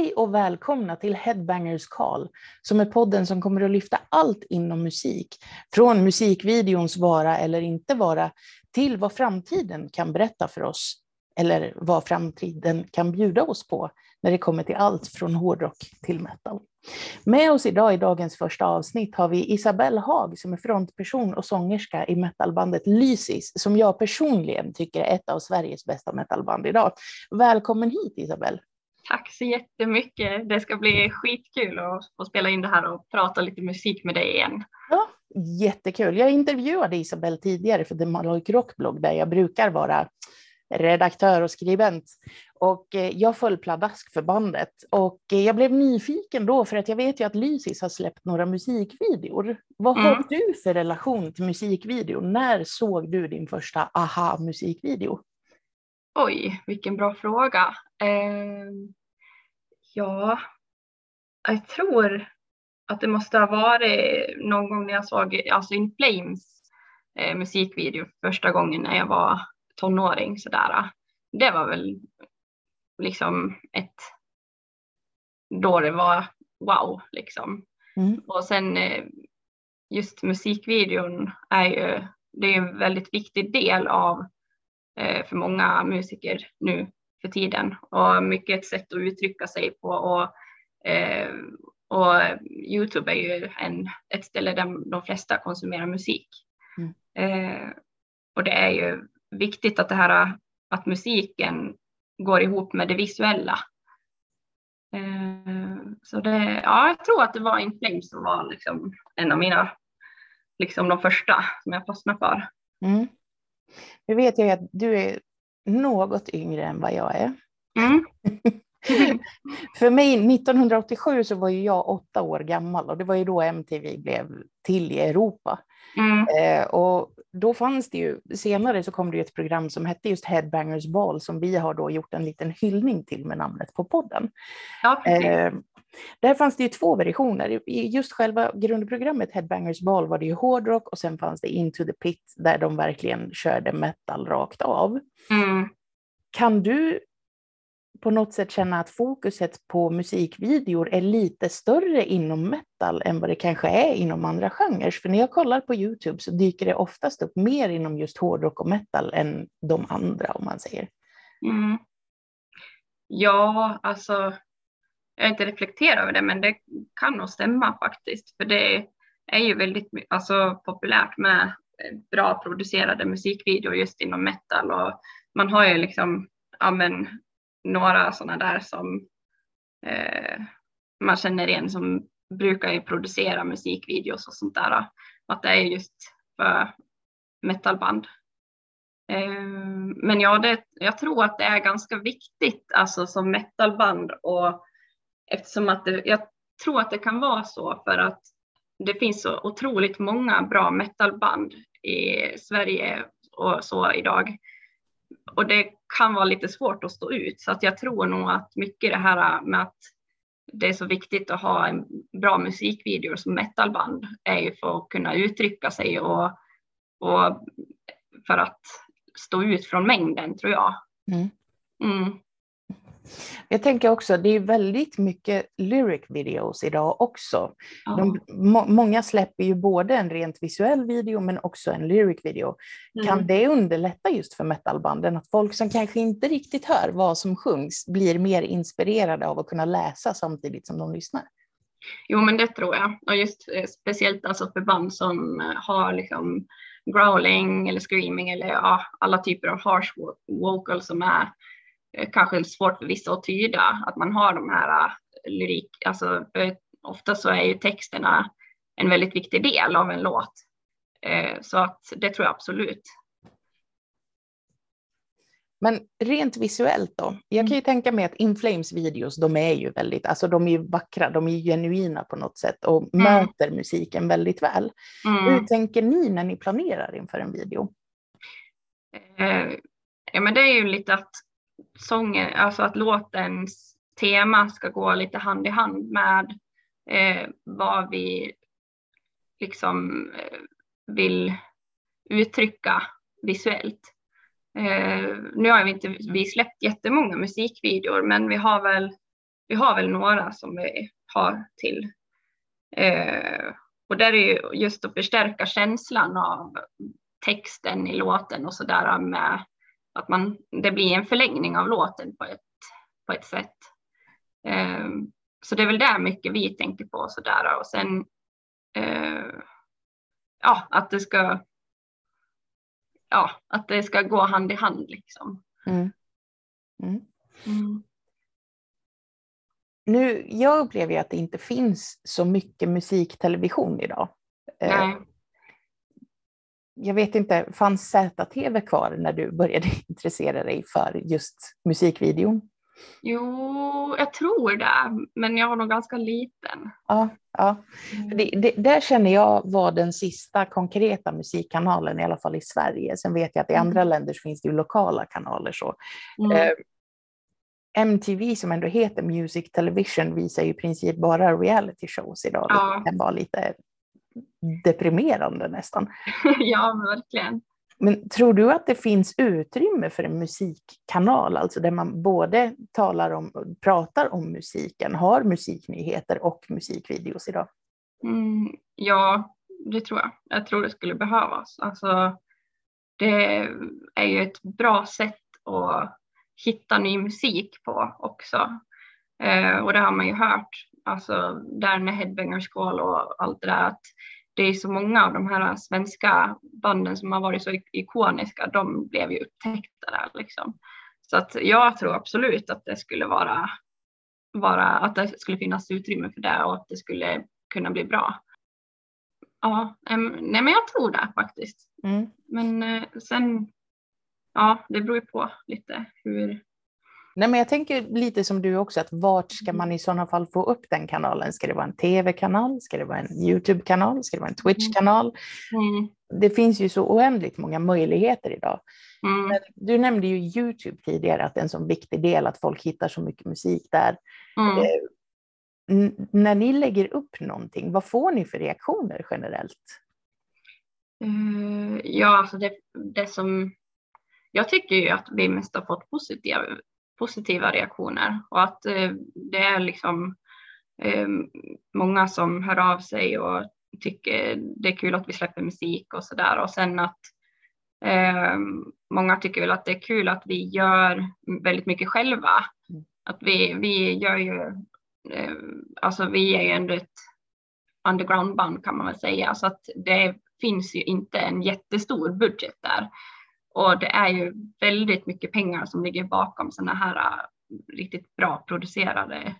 Hej och välkomna till Headbangers Call, som är podden som kommer att lyfta allt inom musik. Från musikvideons vara eller inte vara, till vad framtiden kan berätta för oss, eller vad framtiden kan bjuda oss på, när det kommer till allt från hårdrock till metal. Med oss idag i dagens första avsnitt har vi Isabelle Haag som är frontperson och sångerska i metalbandet Lysis, som jag personligen tycker är ett av Sveriges bästa metalband idag. Välkommen hit Isabelle! Tack så jättemycket. Det ska bli skitkul att få spela in det här och prata lite musik med dig igen. Ja, jättekul. Jag intervjuade Isabelle tidigare för The Malloy Rockblogg där jag brukar vara redaktör och skribent. Och eh, jag föll pladask för bandet och eh, jag blev nyfiken då för att jag vet ju att Lysis har släppt några musikvideor. Vad mm. har du för relation till musikvideo? När såg du din första aha-musikvideo? Oj, vilken bra fråga. Eh, ja, jag tror att det måste ha varit någon gång när jag såg alltså In Flames eh, musikvideo första gången när jag var tonåring sådär. Det var väl liksom ett då det var wow liksom. Mm. Och sen eh, just musikvideon är ju det är en väldigt viktig del av för många musiker nu för tiden och mycket ett sätt att uttrycka sig på. Och, eh, och Youtube är ju en, ett ställe där de flesta konsumerar musik. Mm. Eh, och det är ju viktigt att det här att musiken går ihop med det visuella. Så det, ja, jag tror att det var In Flames som var liksom en av mina, liksom de första som jag fastnade för. Mm. Nu vet jag att du är något yngre än vad jag är. Mm. För mig 1987 så var ju jag åtta år gammal och det var ju då MTV blev till i Europa. Mm. Eh, och då fanns det ju, senare så kom det ju ett program som hette just Headbangers Ball som vi har då gjort en liten hyllning till med namnet på podden. Ja, eh, där fanns det ju två versioner. I just själva grundprogrammet Headbangers Ball var det ju hårdrock och sen fanns det Into the Pit där de verkligen körde metal rakt av. Mm. Kan du på något sätt känna att fokuset på musikvideor är lite större inom metal än vad det kanske är inom andra genrer? För när jag kollar på Youtube så dyker det oftast upp mer inom just hårdrock och metal än de andra om man säger. Mm. Ja, alltså jag har inte reflekterat över det, men det kan nog stämma faktiskt, för det är ju väldigt alltså, populärt med eh, bra producerade musikvideor just inom metal och man har ju liksom ja, men, några sådana där som eh, man känner igen som brukar ju producera musikvideos och sånt där. Att det är just för metalband. Eh, men ja, det, jag tror att det är ganska viktigt alltså som metalband och Eftersom att det, jag tror att det kan vara så för att det finns så otroligt många bra metalband i Sverige och så idag. Och det kan vara lite svårt att stå ut. Så att jag tror nog att mycket det här med att det är så viktigt att ha en bra musikvideo som metalband är ju för att kunna uttrycka sig och, och för att stå ut från mängden tror jag. Mm. Mm. Jag tänker också, det är väldigt mycket lyric videos idag också. Ja. De, må, många släpper ju både en rent visuell video men också en lyric video. Mm. Kan det underlätta just för metalbanden att folk som kanske inte riktigt hör vad som sjungs blir mer inspirerade av att kunna läsa samtidigt som de lyssnar? Jo, men det tror jag. Och just eh, speciellt alltså för band som eh, har liksom growling eller screaming eller ja, alla typer av harsh vocal som är kanske svårt för vissa att tyda, att man har de här uh, lyrik, alltså ofta så är ju texterna en väldigt viktig del av en låt. Så att det tror jag absolut. Men rent visuellt då? Jag kan ju mm. tänka mig att Inflames videos, de är ju väldigt, alltså de är ju vackra, de är genuina på något sätt och mm. möter musiken väldigt väl. Mm. Hur tänker ni när ni planerar inför en video? Eh, ja, men det är ju lite att sången, alltså att låtens tema ska gå lite hand i hand med eh, vad vi liksom eh, vill uttrycka visuellt. Eh, nu har vi inte vi släppt jättemånga musikvideor, men vi har väl vi har väl några som vi har till. Eh, och där är ju just att förstärka känslan av texten i låten och så där med att man, det blir en förlängning av låten på ett, på ett sätt. Eh, så det är väl där mycket vi tänker på så där och sen eh, ja, att det ska ja, att det ska gå hand i hand liksom. Mm. Mm. Mm. Nu, jag upplever ju att det inte finns så mycket musiktelevision idag. Eh, Nej. Jag vet inte, fanns ZTV kvar när du började intressera dig för just musikvideon? Jo, jag tror det, men jag var nog ganska liten. Ja, ja. Mm. Det, det, där känner jag var den sista konkreta musikkanalen, i alla fall i Sverige. Sen vet jag att i mm. andra länder finns det ju lokala kanaler. Så. Mm. Eh, MTV som ändå heter Music Television visar ju i princip bara reality shows idag. Ja. Det kan vara lite deprimerande nästan. ja, verkligen. Men tror du att det finns utrymme för en musikkanal, alltså där man både talar om, pratar om musiken, har musiknyheter och musikvideos idag? Mm, ja, det tror jag. Jag tror det skulle behövas. Alltså, det är ju ett bra sätt att hitta ny musik på också. Eh, och det har man ju hört, alltså där med Headbangers Call och allt det där, att det är så många av de här svenska banden som har varit så ikoniska, de blev ju upptäckta där liksom. Så att jag tror absolut att det skulle vara, vara att det skulle finnas utrymme för det och att det skulle kunna bli bra. Ja, nej men jag tror det faktiskt. Mm. Men eh, sen, ja, det beror ju på lite hur, Nej, men jag tänker lite som du också, att vart ska man i sådana fall få upp den kanalen? Ska det vara en tv-kanal? Ska det vara en YouTube-kanal? Ska det vara en Twitch-kanal? Mm. Det finns ju så oändligt många möjligheter idag. Mm. Du nämnde ju YouTube tidigare, att det är en så viktig del att folk hittar så mycket musik där. Mm. Eh, när ni lägger upp någonting, vad får ni för reaktioner generellt? Uh, ja, alltså det, det som jag tycker ju att vi mest har fått positiva, positiva reaktioner och att eh, det är liksom eh, många som hör av sig och tycker det är kul att vi släpper musik och så där och sen att eh, många tycker väl att det är kul att vi gör väldigt mycket själva. Mm. Att vi, vi gör ju, eh, alltså vi är ju ändå ett undergroundband kan man väl säga, så att det finns ju inte en jättestor budget där. Och det är ju väldigt mycket pengar som ligger bakom sådana här äh, riktigt bra producerade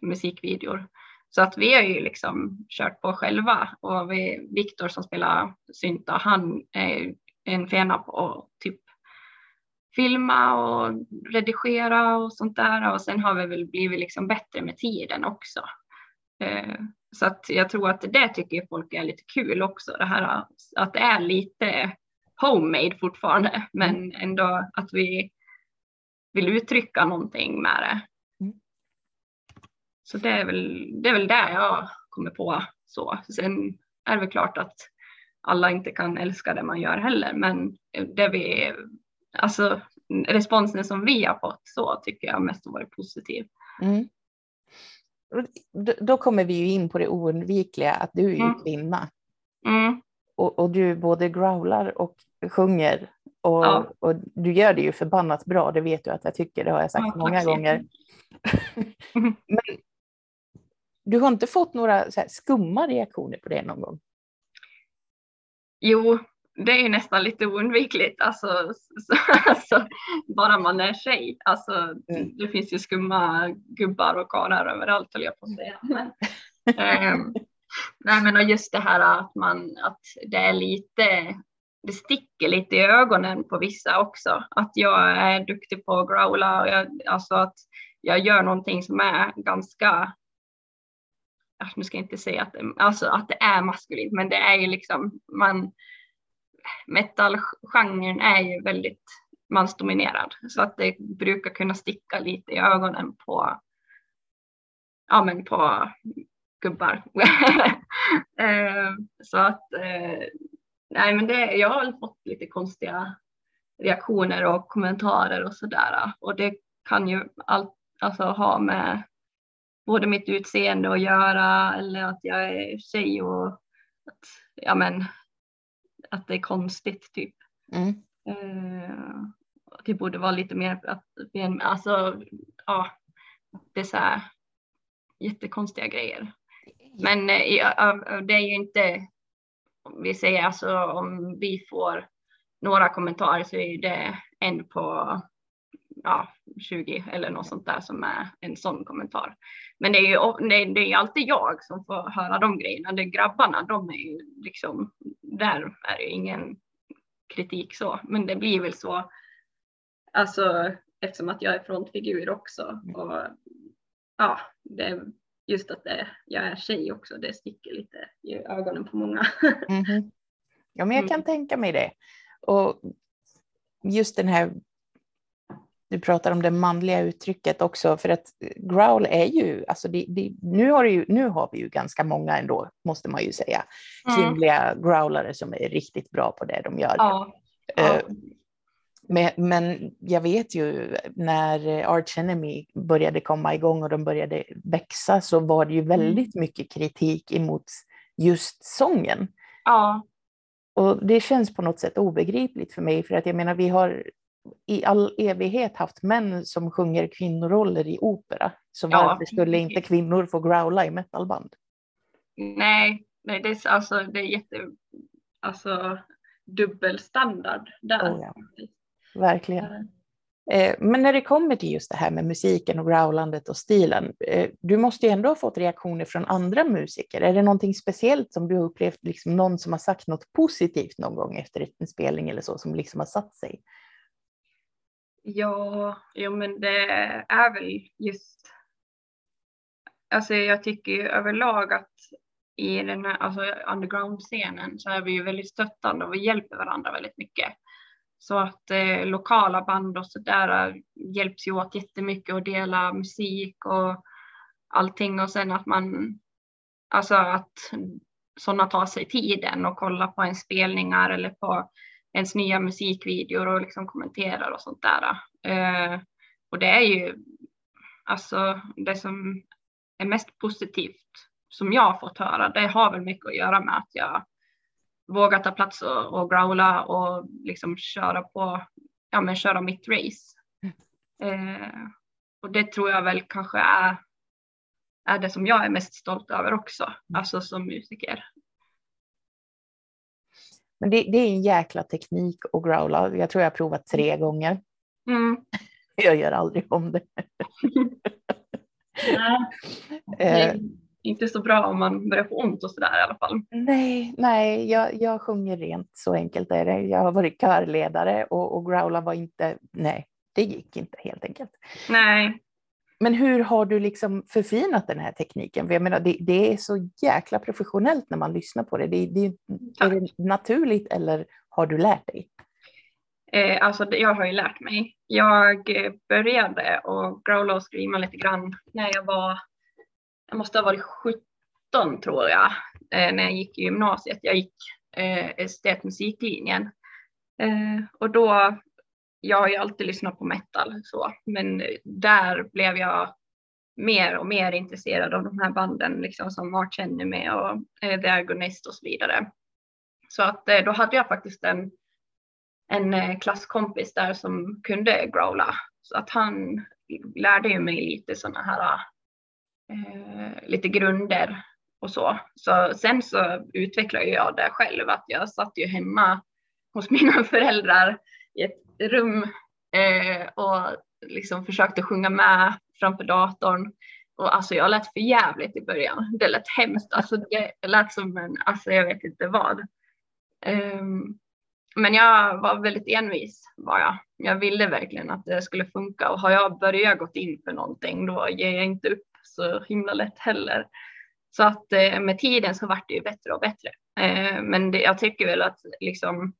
musikvideor. Så att vi har ju liksom kört på själva och vi, Viktor som spelar synta, han är en fena på att typ filma och redigera och sånt där och sen har vi väl blivit liksom bättre med tiden också. Eh, så att jag tror att det tycker folk är lite kul också, det här äh, att det är lite homemade fortfarande, men mm. ändå att vi vill uttrycka någonting med det. Mm. Så det är väl det är väl där jag kommer på så. Sen är det väl klart att alla inte kan älska det man gör heller, men det vi, alltså responsen som vi har fått så tycker jag mest har varit positiv. Mm. Då kommer vi ju in på det oundvikliga att du är ju mm. kvinna. Mm. Och, och, du både growlar och sjunger och, ja. och, du gör det ju förbannat bra, det vet du att jag tycker, det har jag sagt ja, många gånger. Men du har inte fått några så skumma reaktioner på det någon gång? Jo, det är nästan lite oundvikligt, alltså, så, alltså, bara man är tjej. Alltså, mm. Det finns ju skumma gubbar och karlar överallt, höll jag på att säga. Men, ähm, nej, men just det här att, man, att det är lite det sticker lite i ögonen på vissa också. Att jag är duktig på att growla och jag, alltså att jag gör någonting som är ganska, nu ska jag inte säga att det, alltså att det är maskulint, men det är ju liksom, man, metalgenren är ju väldigt mansdominerad så att det brukar kunna sticka lite i ögonen på, ja men på gubbar. Eh, så att eh, nej, men det, jag har fått lite konstiga reaktioner och kommentarer och sådär. Och det kan ju allt, alltså, ha med både mitt utseende att göra eller att jag är tjej och att, ja, men, att det är konstigt typ. Mm. Uh, det borde vara lite mer, att, alltså ja, det är så här jättekonstiga grejer. Men eh, det är ju inte, om vi säger alltså om vi får några kommentarer så är det en på ja, 20 eller något sånt där som är en sån kommentar. Men det är ju det är, alltid jag som får höra de grejerna. Det är grabbarna, de är ju liksom, där är det ingen kritik så, men det blir väl så. Alltså eftersom att jag är frontfigur också och ja, det, just att det, jag är tjej också, det sticker lite i ögonen på många. Mm -hmm. Ja, men jag kan mm. tänka mig det. Och just den här du pratar om det manliga uttrycket också, för att growl är ju, alltså det, det, nu, har ju, nu har vi ju ganska många ändå, måste man ju säga, mm. kvinnliga growlare som är riktigt bra på det de gör. Ja. Uh, men, jag vet ju när Arch Enemy började komma igång och de började växa så var det ju väldigt mm. mycket kritik emot just sången. Ja. Och det känns på något sätt obegripligt för mig, för att jag menar, vi har i all evighet haft män som sjunger kvinnoroller i opera. Så ja. varför skulle inte kvinnor få growla i metalband? Nej, nej det, är, alltså, det är jätte, alltså, dubbelstandard där. Oh, ja. Verkligen. Eh, men när det kommer till just det här med musiken och growlandet och stilen, eh, du måste ju ändå ha fått reaktioner från andra musiker. Är det någonting speciellt som du har upplevt, liksom någon som har sagt något positivt någon gång efter en spelning eller så, som liksom har satt sig? Ja, jo men det är väl just, alltså jag tycker ju överlag att i den här alltså underground-scenen så är vi ju väldigt stöttande och vi hjälper varandra väldigt mycket. Så att eh, lokala band och så där eh, hjälps ju åt jättemycket och dela musik och allting och sen att man, alltså att sådana tar sig tiden och kollar på ens spelningar eller på ens nya musikvideor och liksom kommenterar och sånt där. Eh, och det är ju alltså det som är mest positivt som jag har fått höra, det har väl mycket att göra med att jag vågar ta plats och, och growla och liksom köra på, ja men köra mitt race. Eh, och det tror jag väl kanske är, är det som jag är mest stolt över också, alltså som musiker. Men det, det, är en jäkla teknik att growla. Jag tror jag har provat tre mm. gånger. Mm. Jag gör aldrig om det. Nej, eh. Inte så bra om man börjar få ont och sådär i alla fall. Nej, nej jag, jag sjunger rent, så enkelt är det. Jag har varit körledare och, och growla var inte, nej, det gick inte helt enkelt. Nej, men hur har du liksom förfinat den här tekniken? För jag menar, det, det är så jäkla professionellt när man lyssnar på det. det, det är det naturligt eller har du lärt dig? Eh, alltså, jag har ju lärt mig. Jag började och growla och skriva lite grann när jag var, jag måste ha varit 17 tror jag, eh, när jag gick i gymnasiet. Jag gick eh, estetmusiklinjen. Eh, och då jag har ju alltid lyssnat på metal så, men där blev jag mer och mer intresserad av de här banden liksom som March Enemy och eh, The Agonist och så vidare. Så att eh, då hade jag faktiskt en, en eh, klasskompis där som kunde growla så att han lärde ju mig lite sådana här eh, lite grunder och så. Så sen så utvecklade jag det själv att jag satt ju hemma hos mina föräldrar i ett rum eh, och liksom försökte sjunga med framför datorn. Och alltså jag lät för jävligt i början. Det lät hemskt. Alltså det lät som en, alltså jag vet inte vad. Um, men jag var väldigt envis var jag. Jag ville verkligen att det skulle funka och har jag börjat gått in för någonting då ger jag inte upp så himla lätt heller. Så att eh, med tiden så vart det ju bättre och bättre. Eh, men det, jag tycker väl att liksom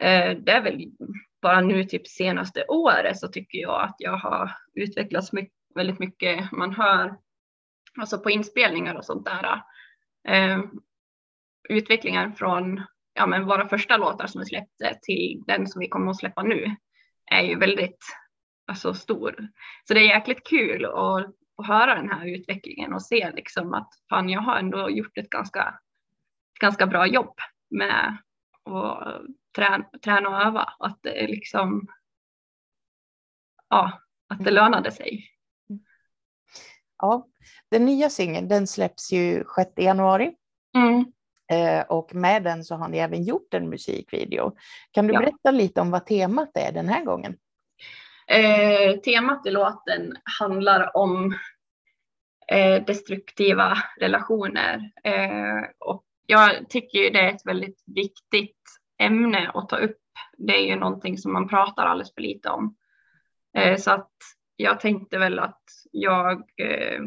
eh, det är väl bara nu typ senaste året så tycker jag att jag har utvecklats mycket, väldigt mycket. Man hör alltså på inspelningar och sånt där. Utvecklingen från ja, men våra första låtar som vi släppte till den som vi kommer att släppa nu är ju väldigt alltså, stor. Så det är jäkligt kul och få höra den här utvecklingen och se liksom att fan, jag har ändå gjort ett ganska, ganska bra jobb med att träna, träna och öva. Att det liksom, ja, att det lönade sig. Ja, den nya singeln den släpps ju 6 januari. Mm. Eh, och med den så har ni även gjort en musikvideo. Kan du ja. berätta lite om vad temat är den här gången? Eh, temat i låten handlar om Eh, destruktiva relationer. Eh, och jag tycker det är ett väldigt viktigt ämne att ta upp. Det är ju någonting som man pratar alldeles för lite om. Eh, så att jag tänkte väl att jag, eh,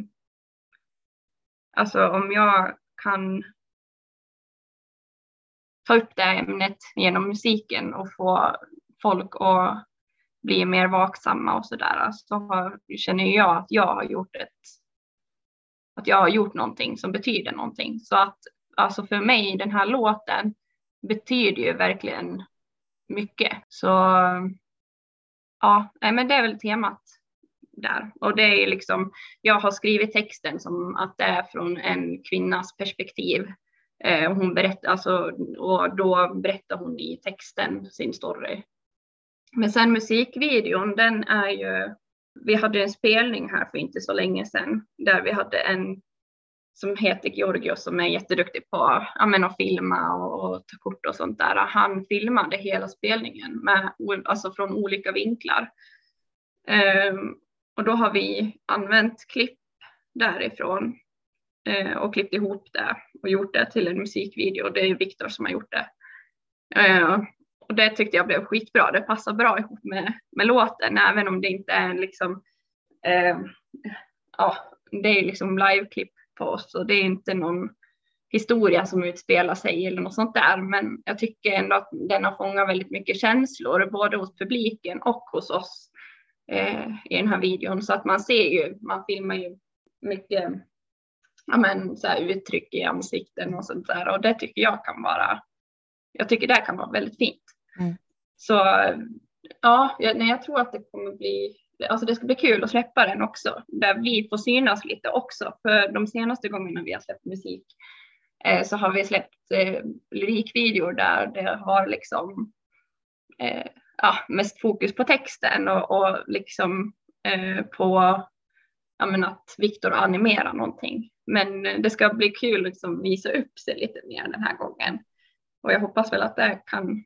alltså om jag kan ta upp det ämnet genom musiken och få folk att bli mer vaksamma och sådär så har, känner jag att jag har gjort ett att jag har gjort någonting som betyder någonting. Så att alltså för mig den här låten betyder ju verkligen mycket. Så ja, men det är väl temat där. Och det är liksom, jag har skrivit texten som att det är från en kvinnas perspektiv. Eh, hon berättar, alltså, och då berättar hon i texten sin story. Men sen musikvideon, den är ju, vi hade en spelning här för inte så länge sedan där vi hade en som heter Georgios som är jätteduktig på ja, men att filma och, och, ta kort och sånt där. Han filmade hela spelningen med, alltså från olika vinklar. Um, och då har vi använt klipp därifrån uh, och klippt ihop det och gjort det till en musikvideo. Det är Viktor som har gjort det. Uh, och det tyckte jag blev skitbra. Det passar bra ihop med, med låten, även om det inte är liksom, eh, ja, det är liksom liveklipp på oss och det är inte någon historia som utspelar sig eller något sånt där. Men jag tycker ändå att den har fångat väldigt mycket känslor, både hos publiken och hos oss eh, i den här videon. Så att man ser ju, man filmar ju mycket ja, men, så här, uttryck i ansikten och sånt där och det tycker jag kan vara, jag tycker det kan vara väldigt fint. Mm. Så ja, jag, nej, jag tror att det kommer bli alltså det ska bli kul att släppa den också, där vi får synas lite också. För de senaste gångerna vi har släppt musik eh, så har vi släppt eh, lyrikvideor där det har liksom eh, ja, mest fokus på texten och, och liksom eh, på ja, att Viktor animerar någonting. Men det ska bli kul att liksom visa upp sig lite mer den här gången. Och jag hoppas väl att det kan,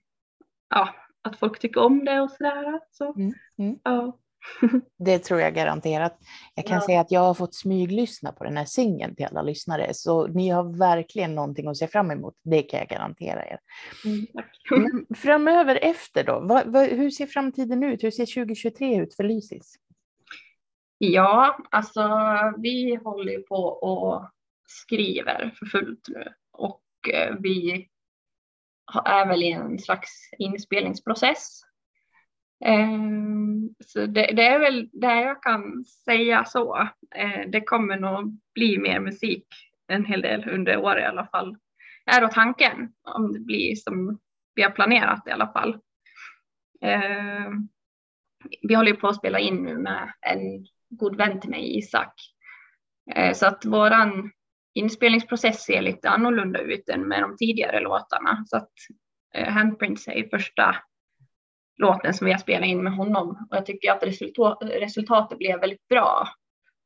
ja, att folk tycker om det och sådär. Så, mm, mm. Ja. Det tror jag garanterat. Jag kan ja. säga att jag har fått smyglyssna på den här singeln till alla lyssnare, så ni har verkligen någonting att se fram emot. Det kan jag garantera er. Mm, framöver efter då, vad, vad, hur ser framtiden ut? Hur ser 2023 ut för Lysis? Ja, alltså vi håller ju på och skriver för fullt nu och eh, vi är väl i en slags inspelningsprocess ehm, så det, det, är väl det jag kan säga så. Eh, det kommer nog bli mer musik en hel del under året i alla fall. Är då tanken om det blir som vi har planerat i alla fall. Ehm, vi håller på att spela in nu med en god vän till mig, Isak. Eh, så att våran inspelningsprocess ser lite annorlunda ut än med de tidigare låtarna. Så att eh, Handprints är första låten som vi har spelat in med honom. Och jag tycker att resultat, resultatet blev väldigt bra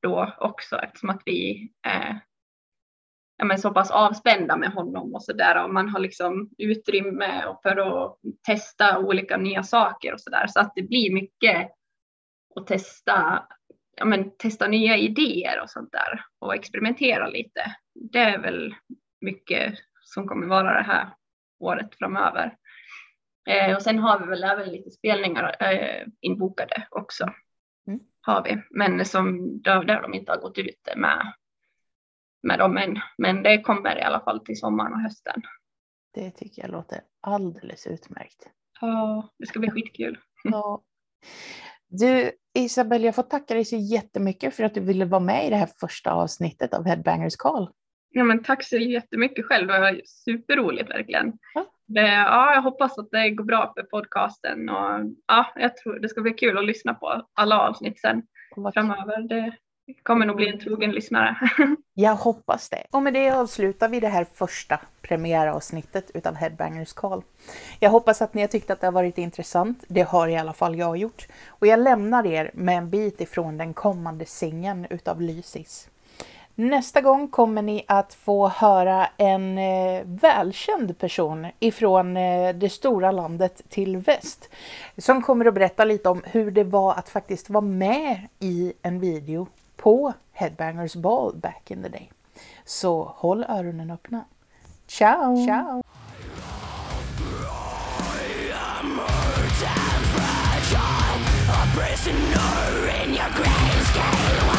då också eftersom att vi är ja, men så pass avspända med honom och så där och man har liksom utrymme för att testa olika nya saker och så där så att det blir mycket att testa, ja, men testa nya idéer och sånt där och experimentera lite. Det är väl mycket som kommer vara det här året framöver. Eh, och sen har vi väl även lite spelningar eh, inbokade också. Mm. Har vi, men som där, där de inte har gått ut med, med dem än. Men det kommer i alla fall till sommaren och hösten. Det tycker jag låter alldeles utmärkt. Ja, det ska bli skitkul. Ja. Du Isabelle, jag får tacka dig så jättemycket för att du ville vara med i det här första avsnittet av Headbangers Call. Ja, men tack så jättemycket själv. Det var superroligt verkligen. Ja. Det, ja, jag hoppas att det går bra för podcasten och ja, jag tror det ska bli kul att lyssna på alla avsnitt sen framöver. Det, kommer nog bli en trogen lyssnare. Jag hoppas det. Och med det avslutar vi det här första premiäravsnittet utav Headbangers Call. Jag hoppas att ni har tyckt att det har varit intressant. Det har i alla fall jag gjort. Och jag lämnar er med en bit ifrån den kommande singeln utav Lysis. Nästa gång kommer ni att få höra en eh, välkänd person ifrån eh, det stora landet till väst som kommer att berätta lite om hur det var att faktiskt vara med i en video på Headbangers Ball back in the day. Så håll öronen öppna. Ciao! Ciao! prisoner in your grayscale